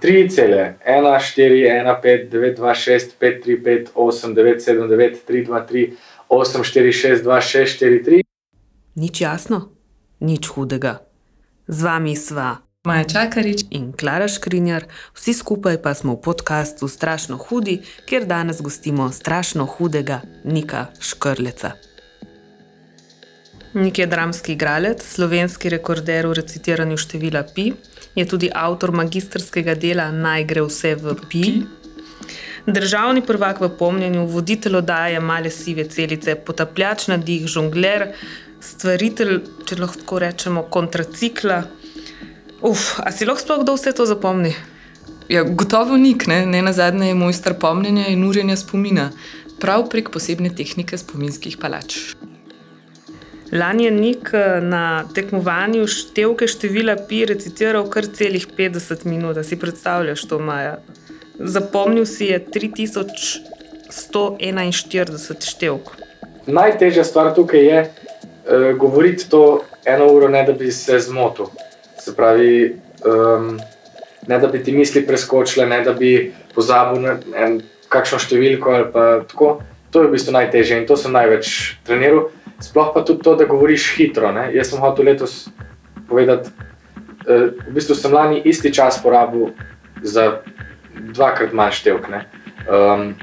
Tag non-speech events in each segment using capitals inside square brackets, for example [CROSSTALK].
tri cele, 1, 4, 1, 5, 9, 2, 6, 5, 3, 5, 8, 9, 7, 9, 3, 2, 3, 8, 4, 6, 2, 6, 4, 3. Nič jasno, nič hudega. Z vami sva Maja Čakarič. in Klara Škrinjar, vsi skupaj pa smo v podkastu Strašno hudi, kjer danes gostimo strašno hudega Nika Škrleca. Nik je dramski igralec, slovenski rekorder v recitiranju števila pi, je tudi avtor magistrskega dela Naj gre vse v pi. Državni prvak v pomnjenju, voditelj oddaje Male sive celice, potapljač na dih, žongler, stvaritelj, če lahko rečemo, kontracikla. Uf, a si lahko sploh kdo vse to zapomni? Ja, gotovo nik, ne, ne na zadnje je mojster pomnjenja in urjenja spomina, prav prek posebne tehnike spominskih palač. Lani je Nik eh, na tekmovanju števke števila pi recitiral kar celih 50 minut, si predstavljaš to, Maja. Zapomnil si je 3141 števk. Najtežja stvar tukaj je uh, govoriti to eno uro, ne da bi se zmotil. Se pravi, um, ne da bi ti misli preskočile, ne da bi pozabil na en, kakšno številko ali pa tako. To je v bistvu najtežje in to sem največ treniral. Sploh pa tudi to, da govoriš hitro. Ne? Jaz sem hotel letos povedati, uh, v bistvu sem lani isti čas porabil za dvakrat manj števk. ne. Um,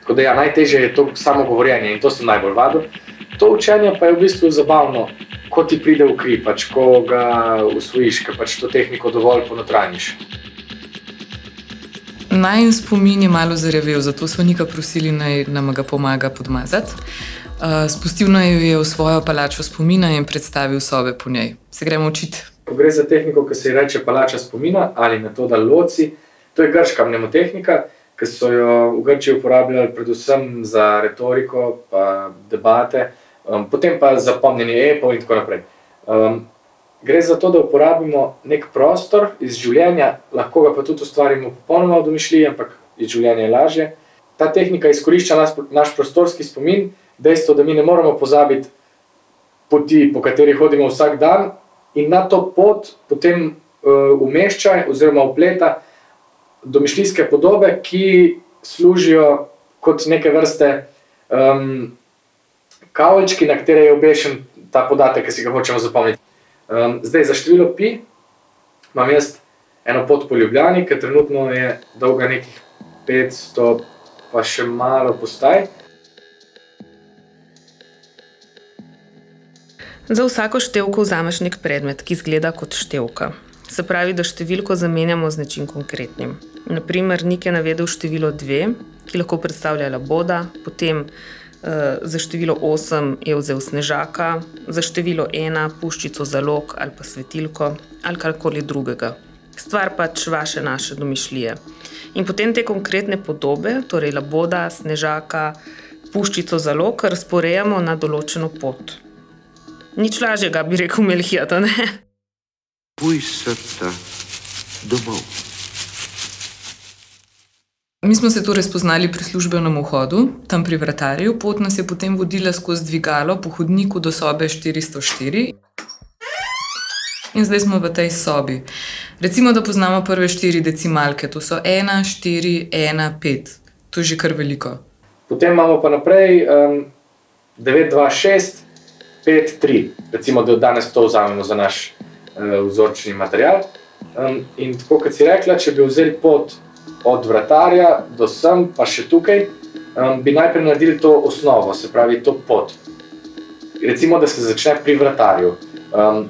tako da ja, najtežje je to samo govorjenje in to sem najbolj vadil. To učenje pa je v bistvu zabavno, ko ti pride v kri, pač, ko ga usvojiš, ker pač to tehniko dovolj ponotraniš. Naj spomin je malo zarevel, zato smo Nika prosili, naj nam ga pomaga podmazati. Uh, spustil naj jo je v svojo palačo spomina in predstavil sobe po njej. Se gremo učiti. Ko gre za tehniko, ki se ji reče palača spomina ali metoda loci, to je grška mnemotehnika, ki so jo v Grčiji uporabljali predvsem za retoriko, pa debate, um, potem pa za pomnjenje epov in tako naprej. Um, gre za to, da uporabimo nek prostor iz življenja, lahko ga pa tudi ustvarimo popolnoma v domišljiji, ampak iz življenja je lažje. Ta tehnika izkorišča nas, naš prostorski spomin, dejstvo, da mi ne moremo pozabiti poti, po katerih hodimo vsak dan, in na to pot potem uh, umešča oziroma upleta domišljijske podobe, ki služijo kot neke vrste um, kavčki, na katere je obešen ta podatek, ki si ga hočemo zapomniti. Um, zdaj, za število pi imam jaz eno pot po Ljubljani, ki trenutno je dolga nekih 500, pa še malo postaj. Za vsako števko vzameš nek predmet, ki izgleda kot števka. Se pravi, da številko zamenjamo z nečim konkretnim. Naprimer, Nik je navedel število 2, ki lahko predstavlja laboda, potem za število 8 je vzel snežaka, za število 1 puščico zalog ali pa svetilko ali karkoli drugega. Stvar pač vaše naše domišljije. In potem te konkretne podobe, torej laboda, snežaka, puščico zalog, razporejamo na določeno pot. Nič lažjega, bi rekel a ne? Puissata domov. Mi smo se torej spoznali pri službenem vhodu, tam pri vratarju, pot nas je potem vodila skozi dvigalo po hodniku do sobe 404. In zdaj smo v tej sobi. Recimo, da poznamo prve štiri decimalke, to so 1, 4, 1, 5. To je že kar veliko. Potem imamo pa naprej um, 9, 2, 6, 5, 3. Recimo, da danes to vzamemo za naš uh, vzorčni material. Um, in tako kot si rekla, če bi vzeli pot od vratarja do sem, pa še tukaj, um, bi najprej naredili to osnovo, se pravi to pot. Recimo, da se začne pri vratarju. Um,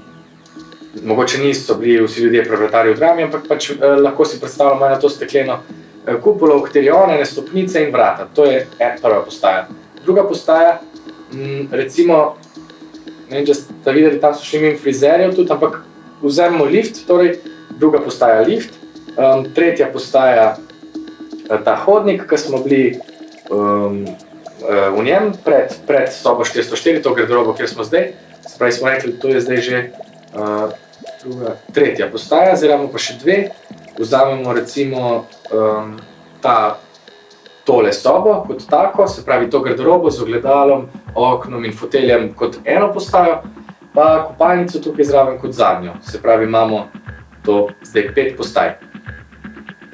mogoče niso bili vsi ljudje pri vratarju v drami, ampak pač, eh, lahko si predstavljamo eno to stekleno eh, kupolo, v kateri je one, ne stopnice in vrata. To je ena prva postaja. Druga postaja, m, recimo, ne vem, če ste videli, tam so šli mimo frizerjev, tudi, ampak vzamemo lift, torej druga postaja lift, um, tretja postaja eh, ta hodnik, ki smo bili um, eh, v njem pred, pred sobo 404, to garderobo, kjer smo zdaj. Se pravi, smo rekli, to je zdaj že uh, druga, tretja postaja, zdaj imamo pa še dve. Vzamemo recimo um, ta tole sobo kot tako, se pravi to garderobo z ogledalom, oknom in foteljem kot eno postajo, pa kopalnico tukaj zraven kot zadnjo. Se pravi, imamo to zdaj pet postaj.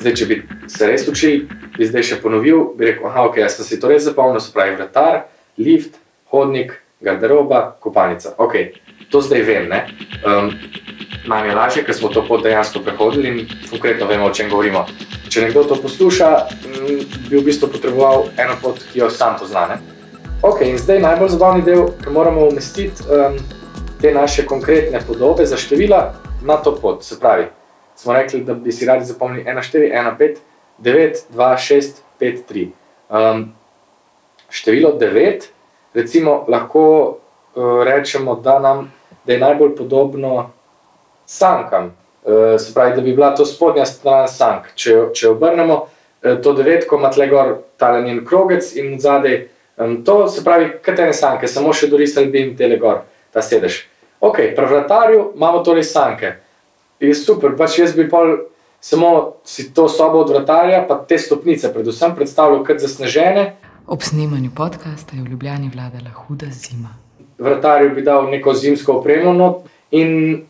Zdaj, če bi se res učil, bi zdaj še ponovil, bi rekel, aha, ok, jaz sem si to res zapomnil, se pravi vratar, lift, hodnik, garderoba, kopalnica. Ok, to zdaj vem, ne. Um, Nam je lažje, ker smo to pot dejansko prehodili in konkretno vemo, o čem govorimo. Če nekdo to posluša, m, bi v bistvu potreboval eno pot, ki jo sam pozna. Ne? Ok, in zdaj najbolj zabavni del, ki moramo umestiti um, te naše konkretne podobe za števila na to pot. Se pravi, smo rekli, da bi si radi zapomnili 1, 4, 1, 5, 9, 2, 6, 5, 3. Um, število 9, recimo, lahko uh, rečemo, da, nam, da je najbolj podobno sankam. Uh, se pravi, da bi bila to spodnja stran sank. Če, če obrnemo uh, to devetko, ima tle gor ta njen krogec in zadaj. Um, to se pravi, katene sanke, samo še dorisali bi jim tele gor, ta sedež. Ok, pri vratarju imamo torej sanke. Je super, pač jaz bi pol samo si to sobo od vratarja, pa te stopnice, predvsem predstavljal kot zasnežene. Ob snemanju podcasta je v Ljubljani vladala huda zima. Vratarju bi dal neko zimsko opremo not in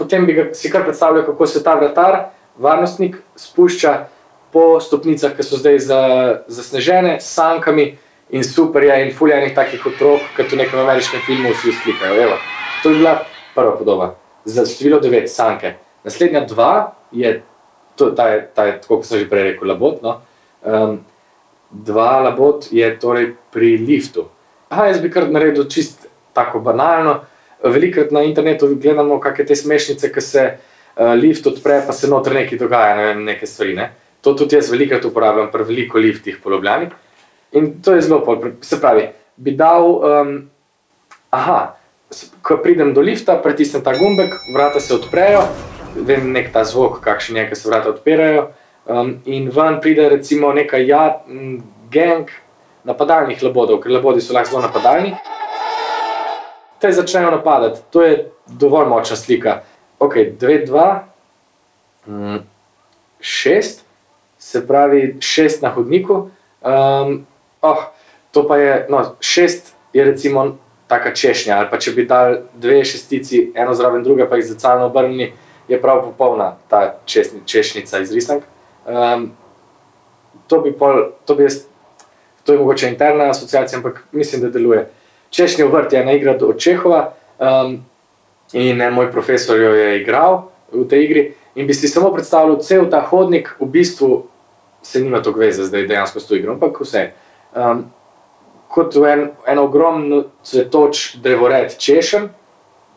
potem bi ga si kar predstavljal, kako se ta vratar, varnostnik, spušča po stopnicah, ki so zdaj za, zasnežene, s sankami in super je, in fuljanih takih otrok, kot v nekem ameriškem filmu vsi usklikajo. Evo, to bi bila prva podoba, za število 9, sanke. Naslednja dva je, to, ta je, ta je tako kot sem že prej rekel, labot. No? Um, dva labot je torej pri liftu. Aha, jaz bi kar naredil čist tako banalno. Velikrat na internetu gledamo kakšne te smešnice, ki se uh, lift odpre, pa se noter nekaj dogaja, ne vem, neke stvari. Ne? To tudi jaz velikrat uporabljam pri veliko liftih po Ljubljani. In to je zelo pol. Se pravi, bi dal, um, aha, ko pridem do lifta, pritisnem ta gumbek, vrata se odprejo, vem nek ta zvok, kakšen je, ki se vrata odpirajo. Um, in ven pride recimo neka ja, gang napadalnih labodov, ker labodi so lahko zelo napadalni. Te začnejo napadati, to je dovolj močna slika. Ok, 9, 2, 6, se pravi 6 na hodniku. Um, oh, to pa je, no, 6 je recimo taka češnja, ali pa če bi dal dve šestici, eno zraven druge, pa jih zacalno obrnili, je prav popolna ta česni, češnjica iz risank. Um, to bi pol, to bi jaz, to je mogoče interna asociacija, ampak mislim, da deluje. Češnjev vrt je ena igra od Čehova um, in moj profesor jo je igral v tej igri. In bi si samo predstavljal, cel ta hodnik v bistvu se nima toliko veze zdaj dejansko s to igro, ampak vse. Um, kot en, en ogromno cvetoč drevored češen,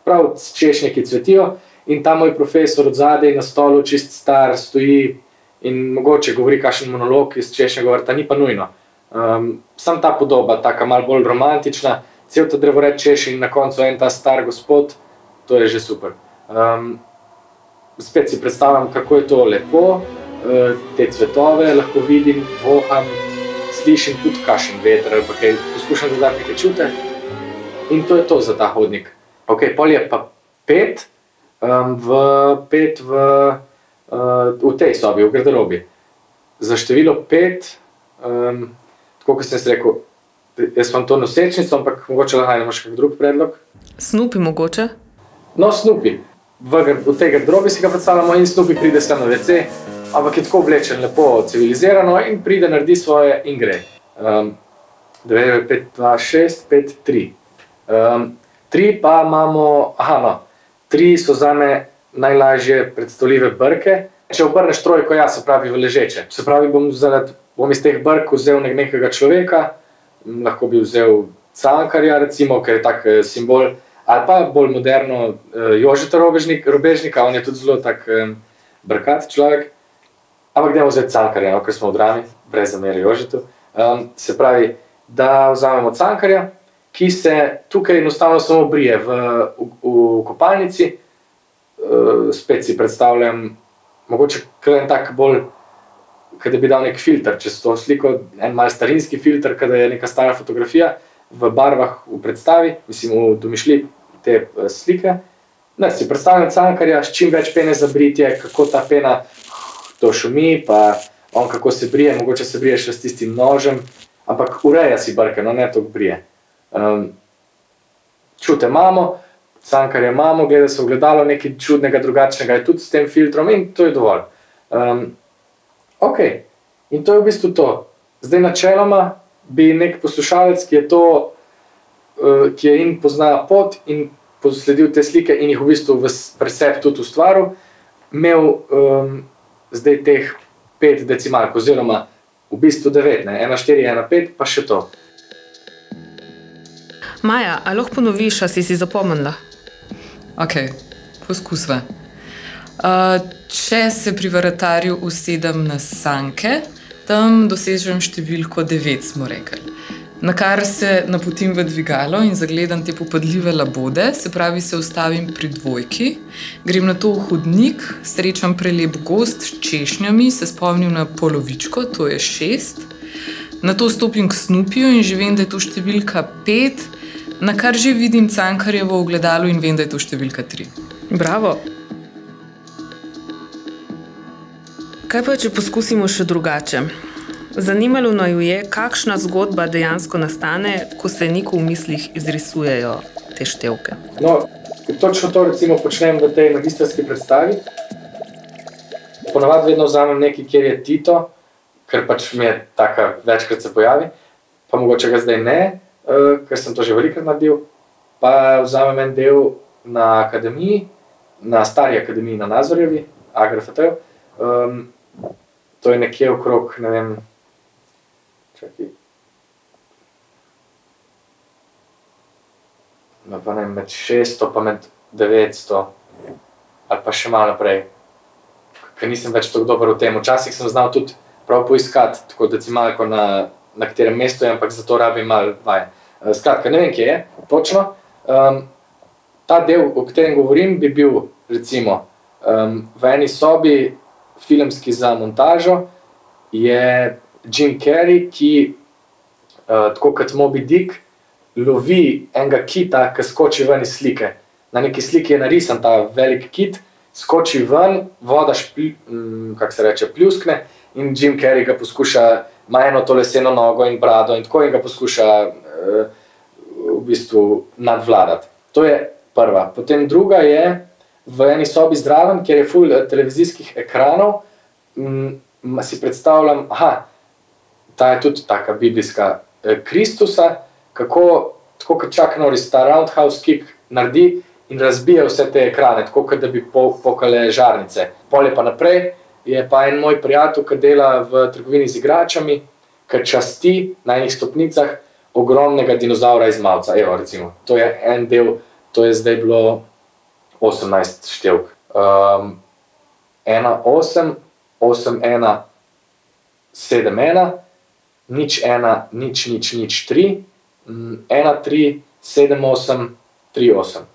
prav češnje, ki cvetijo, in ta moj profesor od zadaj na stolu, čist star, stoji in mogoče govori kakšen monolog iz češnjega vrta, ni pa nujno. Um, sam ta podoba, tako malo bolj romantična, cel ta drevored češ in na koncu en ta star gospod, to je že super. Um, spet si predstavljam, kako je to lepo, uh, te cvetove lahko vidim, voham, slišim tudi kašen veter ali kaj, poskušam dodati neke čute. In to je to za ta hodnik. Ok, pol je pa pet, um, v, pet v, uh, v tej sobi, v garderobi. Za število pet, um, tako kot sem si rekel, jaz imam to nosečnico, ampak mogoče lahko imaš kakšen drug predlog. Snupi mogoče? No, Snoopy. V, v tej garderobi si ga predstavljamo in Snoopy pride sem na WC, ampak je tako oblečen, lepo, civilizirano in pride, naredi svoje in gre. Um, 9, 5, 2, 6, 5, 3. Um, tri pa imamo, aha, no, tri so za me najlažje predstavljive brke. Če obrneš trojko, ja, se pravi v ležeče. Se pravi, bom, zaradi, bom iz teh brk vzel nek nekega človeka, lahko bi vzel cankarja, recimo, ker je tak eh, simbol, ali pa bolj moderno uh, Jožeta Robežnik, Robežnika, on je tudi zelo tak um, brkat človek. Ampak gremo zdaj cankarja, no, ker smo v drami, brez zamere Jožetu. Um, se pravi, da vzamemo cankarja, ki se tukaj enostavno samo brije v, v, v kopalnici, uh, spet si predstavljam, mogoče kar en tak bolj, da bi dal nek filter čez to sliko, en mal starinski filter, kada je neka stara fotografija v barvah v predstavi, mislim v domišlji te eh, slike. Ne, si predstavljam cankarja s čim več pene za britje, kako ta pena to šumi, pa on kako se brije, mogoče se brije še s tistim nožem, ampak ureja si brke, no ne to brije. Um, čute imamo, cankarje imamo, gleda se v gledalo, nekaj čudnega, drugačnega je tudi s tem filtrom in to je dovolj. Um, Ok, in to je v bistvu to. Zdaj, načeloma bi nek poslušalec, ki je to, uh, ki je in pozna pot in posledil te slike in jih v bistvu v preseb tudi ustvaril, imel um, zdaj teh pet decimalk, oziroma v bistvu devet, ne? ena, štiri, ena, pet, pa še to. Maja, ali lahko ponoviš, a si si zapomnila? Ok, poskusva. Uh, če se pri vratarju usedem na sanke, tam dosežem številko 9, smo rekli. Na kar se napotim v dvigalo in zagledam te popadljive labode, se pravi, se ustavim pri dvojki, grem na to v hodnik, srečam prelep gost s češnjami, se spomnim na polovičko, to je šest. Na to stopim k snupiju in že vem, da je to številka pet, na kar že vidim cankarjevo ogledalo in vem, da je to številka tri. Bravo. Kaj pa, če poskusimo še drugače? Zanimalo naju je, kakšna zgodba dejansko nastane, ko se neko v mislih izrisujejo te števke. No, točno to recimo počnem v tej magistrski predstavi. Ponavadi vedno vzamem nekaj, kjer je Tito, ker pač mi je tako večkrat se pojavi, pa mogoče ga zdaj ne, ker sem to že velikokrat naredil. Pa vzamem en del na akademiji, na stari akademiji na Nazorjevi, Agrafetev. Um, to je nekje okrog, ne vem, čakaj. No, pa ne, med 600 in med 900, ali pa še malo naprej, ker nisem več tako dober v tem. Včasih sem znal tudi prav poiskati, tako decimalko na, na katerem mestu je, ampak za to rabim malo vaj. Eh, Skratka, ne vem, kje je točno. Um, ta del, o katerem govorim, bi bil recimo um, v eni sobi, filmski za montažo, je Jim Carrey, ki uh, tako kot Moby Dick lovi enega kita, ki skoči ven iz slike. Na neki sliki je narisan ta velik kit, skoči ven, voda, špli, um, kako se reče, pljuskne in Jim Carrey ga poskuša, ima eno to leseno nogo in brado in tako in ga poskuša uh, v bistvu nadvladati. To je prva. Potem druga je v eni sobi zraven, kjer je full eh, televizijskih ekranov. Um, si predstavljam, da ta je tudi taka biblijska eh, Kristusa, kako tako kot čak Norris ta roundhouse kick naredi in razbije vse te ekrane, tako kot da bi po, pokale žarnice. Polje pa naprej je pa en moj prijatelj, ki dela v trgovini z igračami, ki časti na enih stopnicah ogromnega dinozaura iz Malca. Evo, recimo, to je en del, to je zdaj bilo 18 števk. Um, 1, 8, 8, 1, 7, 1, nič 1, nič, nič, nič 3, 1, 3, 7, 8, 3, 8.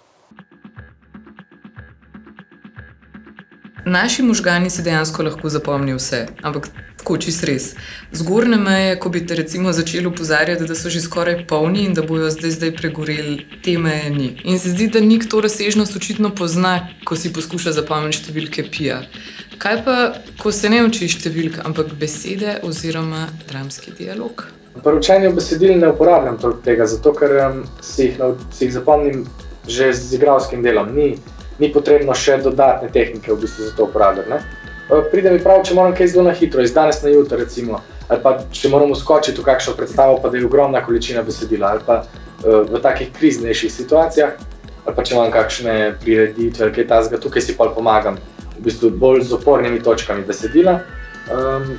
Naši možgani si dejansko lahko zapomnijo vse, ampak tako čist res. Zgornje meje, ko bi te recimo začeli opozarjati, da so že skoraj polni in da bojo zdaj, zdaj pregoreli, te meje ni. In se zdi, da nik to razsežnost očitno pozna, ko si poskuša zapomniti številke pija. Kaj pa, ko se ne uči številk, ampak besede oziroma dramski dialog? Pri učenju besedil ne uporabljam tega, zato ker um, si, jih, nau- si jih zapomnim že z igralskim delom. Ni, ni potrebno še dodatne tehnike v bistvu za to uporabljati. ne. Uh, Pride mi prav, če moram kaj zelo na hitro, iz danes na jutro, recimo, ali pa če moram uskočiti v kakšno predstavo, pa da je ogromna količina besedila, ali pa uh, v takih kriznejših situacijah, ali pa če imam kakšne prireditve ali kaj takega, tukaj si pa pomagam, v bistvu bolj z opornimi točkami besedila. Um,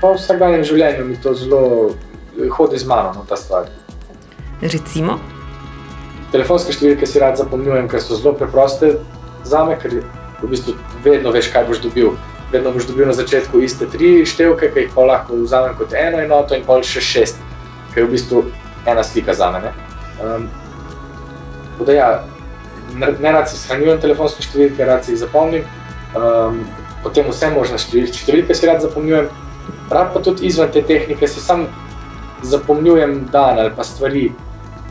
pa v vsakdanjem življenju mi to zelo eh, hodi z mano, no, ta stvar. Recimo, Telefonske številke si rad zapomnjujem, ker so zelo preproste za me, ker v bistvu vedno veš, kaj boš dobil. Vedno boš dobil na začetku iste tri števke, ki jih pa lahko vzamem kot eno enoto, in pol še šest, ki je v bistvu ena slika za me. Um, da ja, ne, rad si shranjujem telefonske številke, rad si jih zapomnim. Um, potem vse možne števil, številke si rad zapomnjujem, rad pa tudi izven te tehnike si sam zapomnjujem dan ali pa stvari,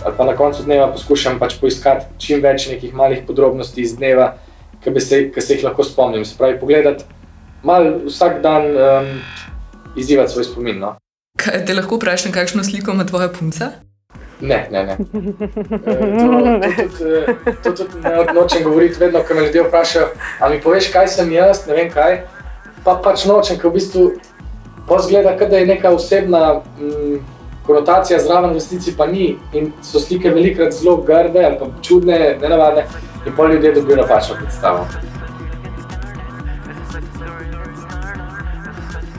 ali pa na koncu dneva poskušam pač poiskati čim več nekih malih podrobnosti iz dneva, ki bi se, ki se jih lahko spomnim. Se pravi, pogledati malo vsak dan, um, izzivati svoj spomin. No? Kaj, te lahko vprašam, kakšno sliko ima tvoja punca? Ne, ne, ne. E, To, to, tudi, eh, to tudi ne nočem govoriti, vedno, ko me ljudje vprašajo, ali mi poveš, kaj sem jaz, ne vem kaj. Pa pač nočem, ker v bistvu pa zgleda, kot da je neka osebna mm, konotacija zraven, resnici pa ni. In so slike velikrat zelo grde ali pa čudne, nenavadne, in pa ljudje dobijo napačno predstavo.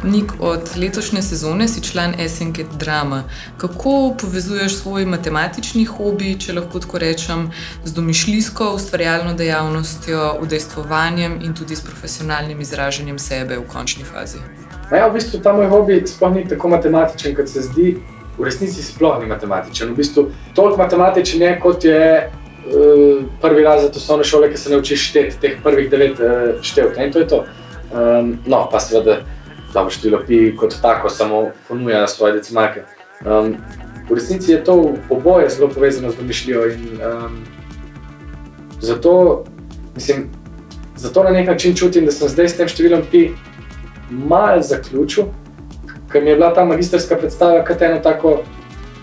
Nik, od letošnje sezone si član SNG Drama. Kako povezuješ svoj matematični hobi, če lahko tako rečem, z domišljijsko ustvarjalno dejavnostjo, udejstvovanjem in tudi s profesionalnim izražanjem sebe v končni fazi? Ja, v bistvu ta moj hobi sploh ni tako matematičen, kot se zdi. V resnici sploh ni matematičen. V bistvu toliko matematičen je, kot je uh, prvi razred osnovne šole, ki se naučiš šteti teh prvih devet uh, števk. In to je to. Um, no, pa seveda dobro število pi kot tako samo ponuja svoje decimalke. Um, v resnici je to oboje zelo povezano z domišljijo in um, zato, mislim, zato na nek način čutim, da sem zdaj s tem številom pi malo zaključil, ker mi je bila ta magistrska predstava kot ena tako,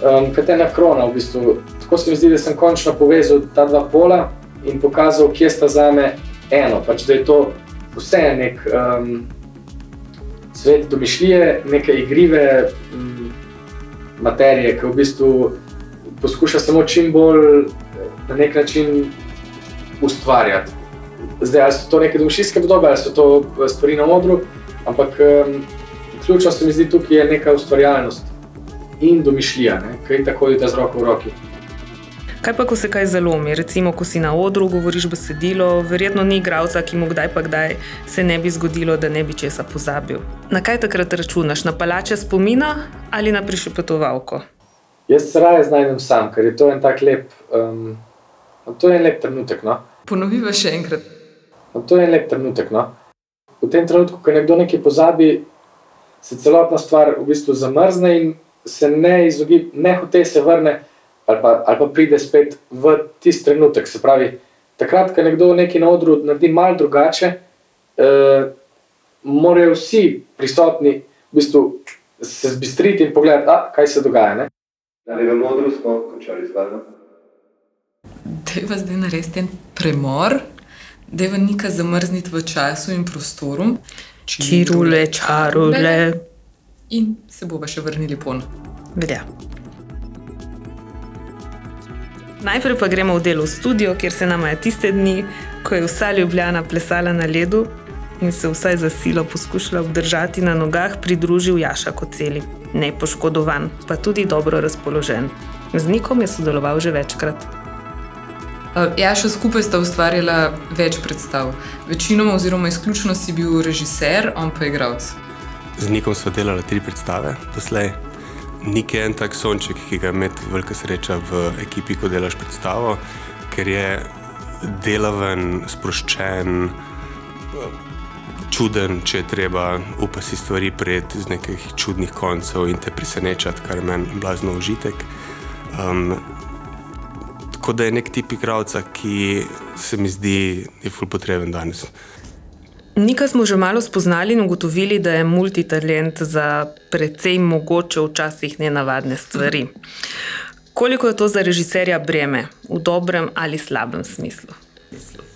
um, kot ena krona v bistvu. Tako se mi zdi, da sem končno povezal ta dva pola in pokazal, kje sta za me eno, pač da je to vse nek um, svet domišljije, neke igrive m, materije, ki v bistvu poskuša samo čim bolj na nek način ustvarjati. Zdaj, ali so to neke domišljijske podobe, ali so to stvari na modru, ampak um, ključno se mi zdi tukaj je neka ustvarjalnost in domišljija, ki je tako ide z roko v roki. Kaj pa, ko se kaj zalomi, recimo, ko si na odru, govoriš besedilo, verjetno ni igralca, ki mu kdaj pa kdaj se ne bi zgodilo, da ne bi česa pozabil. Na kaj takrat računaš, na palače spomina ali na prišepetovalko? Jaz se raje znajdem sam, ker je to en tak lep, um, to je en lep trenutek. No? Ponoviva še enkrat. To je en lep trenutek. No? V tem trenutku, ko nekdo nekaj pozabi, se celotna stvar v bistvu zamrzne in se ne izogiba, ne hoče se vrne ali pa, ali pa pride spet v tisti trenutek. Se pravi, takrat, ko nekdo nekaj na odru naredi malo drugače, eh, morajo vsi prisotni v bistvu se zbistriti in pogledati, a, kaj se dogaja. Ne? Ali v modru smo končali z vami? Dejva zdaj narediti en premor, dejva nekaj zamrzniti v času in prostoru. Čirule, čarule. In se bova še vrnili pon. Velja. Najprej pa gremo v delo v studio, kjer se nam je tiste dni, ko je vsa Ljubljana plesala na ledu in se vsaj za silo poskušala obdržati na nogah, pridružil Jaša Koceli. Nepoškodovan, pa tudi dobro razpoložen. Z Nikom je sodeloval že večkrat. Ja, še skupaj sta ustvarjala več predstav. Večinoma, oziroma izključno si bil režiser, on pa igralec. Z Nikom smo delali tri predstave doslej. Nik je en tak sonček, ki ga imeti velika sreča v ekipi, ko delaš predstavo, ker je delaven, sproščen, čuden, če je treba, upa si stvari pred z nekih čudnih koncev in te presenečati, kar je meni blazno užitek. Um, tako da je nek tip igralca, ki se mi zdi, je ful potreben danes. Nika smo že malo spoznali in ugotovili, da je multitalent za precej mogoče včasih nenavadne stvari. Koliko je to za režiserja breme, v dobrem ali slabem smislu?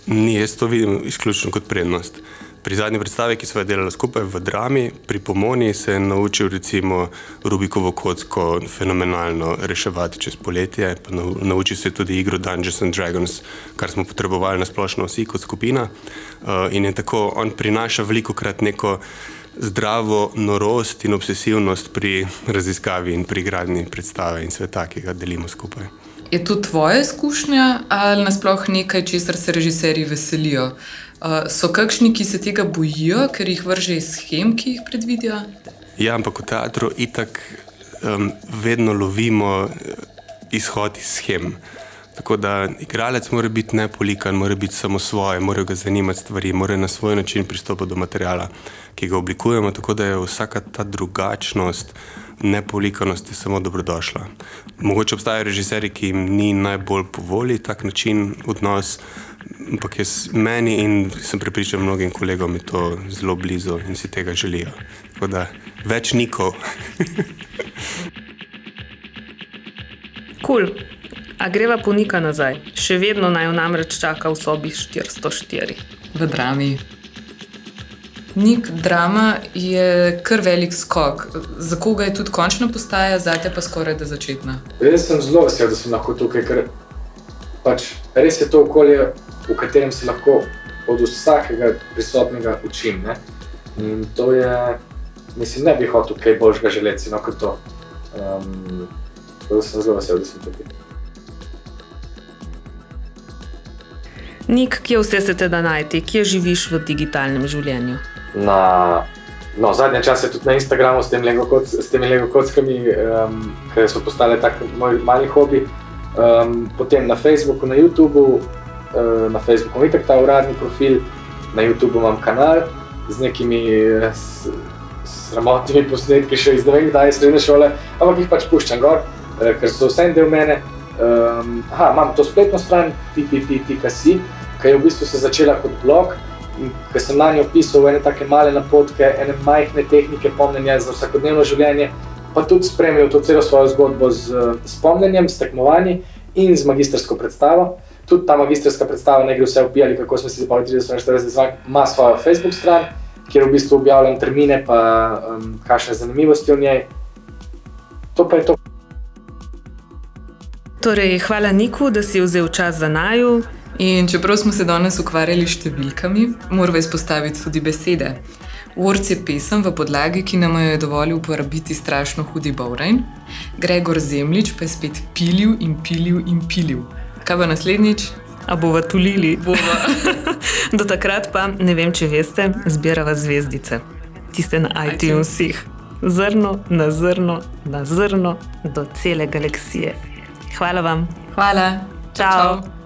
Ni, jaz to vidim izključno kot prednost. Pri zadnji predstavi, ki smo jo delali skupaj v drami, pri Pomoni se je naučil recimo Rubikovo kocko fenomenalno reševati čez poletje, naučil se je tudi igro Dungeons and Dragons, kar smo potrebovali na splošno vsi kot skupina. Uh, in je tako, on prinaša veliko krat neko zdravo norost in obsesivnost pri raziskavi in pri gradnji predstave in sveta, ki ga delimo skupaj. Je to tvoja izkušnja ali nasploh nekaj, česar se režiserji veselijo? So kakšni, ki se tega bojijo, ker jih vrže iz schem, ki jih predvidijo? Ja, ampak v teatru itak um, vedno lovimo eh, izhod iz schem. Tako da igralec mora biti nepolikan, mora biti samo svoje, mora ga zanimati stvari, mora na svoj način pristopiti do materiala, ki ga oblikujemo. Tako da je vsaka ta drugačnost, nepolikanost je samo dobrodošla. Mogoče obstajajo režiserji, ki jim ni najbolj po volji tak način odnos, ampak jaz, meni in sem prepričan mnogim kolegom je to zelo blizu in si tega želijo. Tako da več nikov. Kul. [LAUGHS] Cool. A greva ponika nazaj. Še vedno naj jo namreč čaka v sobi 404. V drami. Nik drama je kar velik skok. Za koga je tudi končna postaja, zate pa skoraj da začetna. Jaz sem zelo vesel, da sem lahko tukaj, ker pač res je to okolje, v katerem se lahko od vsakega prisotnega učim. Ne? In to je, mislim, ne bi hotel kaj boljšega želeti, no kot to. Um, tako da sem zelo vesel, da sem tukaj. Nik, kje vse se te da najti, kje živiš v digitalnem življenju? Na, no, zadnje čase tudi na Instagramu s, tem Lego koc, s temi Lego kockami, um, ki so postale tak moj mali hobi. Um, potem na Facebooku, na YouTubu, uh, na Facebooku imam ta uradni profil, na YouTubu imam kanal z nekimi eh, s, sramotnimi posnetki, še iz ne vem kdaj srednje šole, ampak jih pač puščam gor, uh, ker so vse en del mene. Um, aha, imam to spletno stran, ppp.si, ki je v bistvu se začela kot blog. Ker sem na njo pisal ene tako male napotke, ene majhne tehnike pomnjenja za vsakodnevno življenje, pa tudi spremljal to celo svojo zgodbo z spomnjenjem, s tekmovanji in z magistrsko predstavo. Tudi ta magistrska predstava, ne gre vse upijali, kako smo si zapomnili 30-40 zvok, ima svojo Facebook stran, kjer v bistvu objavljam termine, pa um, kakšne zanimivosti v njej. To pa je to. Torej, hvala Niku, da si vzel čas za naju. In čeprav smo se danes ukvarjali s številkami, moramo izpostaviti tudi besede. Worc je pesem v podlagi, ki nam jo je dovolil uporabiti strašno hudi Bowrain, Gregor Zemljič pa je spet pilil in pilil in pilil. Kaj bo naslednjič? A bova tulili? Bova. [LAUGHS] Do takrat pa, ne vem, če veste, zbirava zvezdice, tiste na iTunesih. Zrno na zrno na zrno do cele galaksije. Hvala vam. Hvala. Čau. Čau.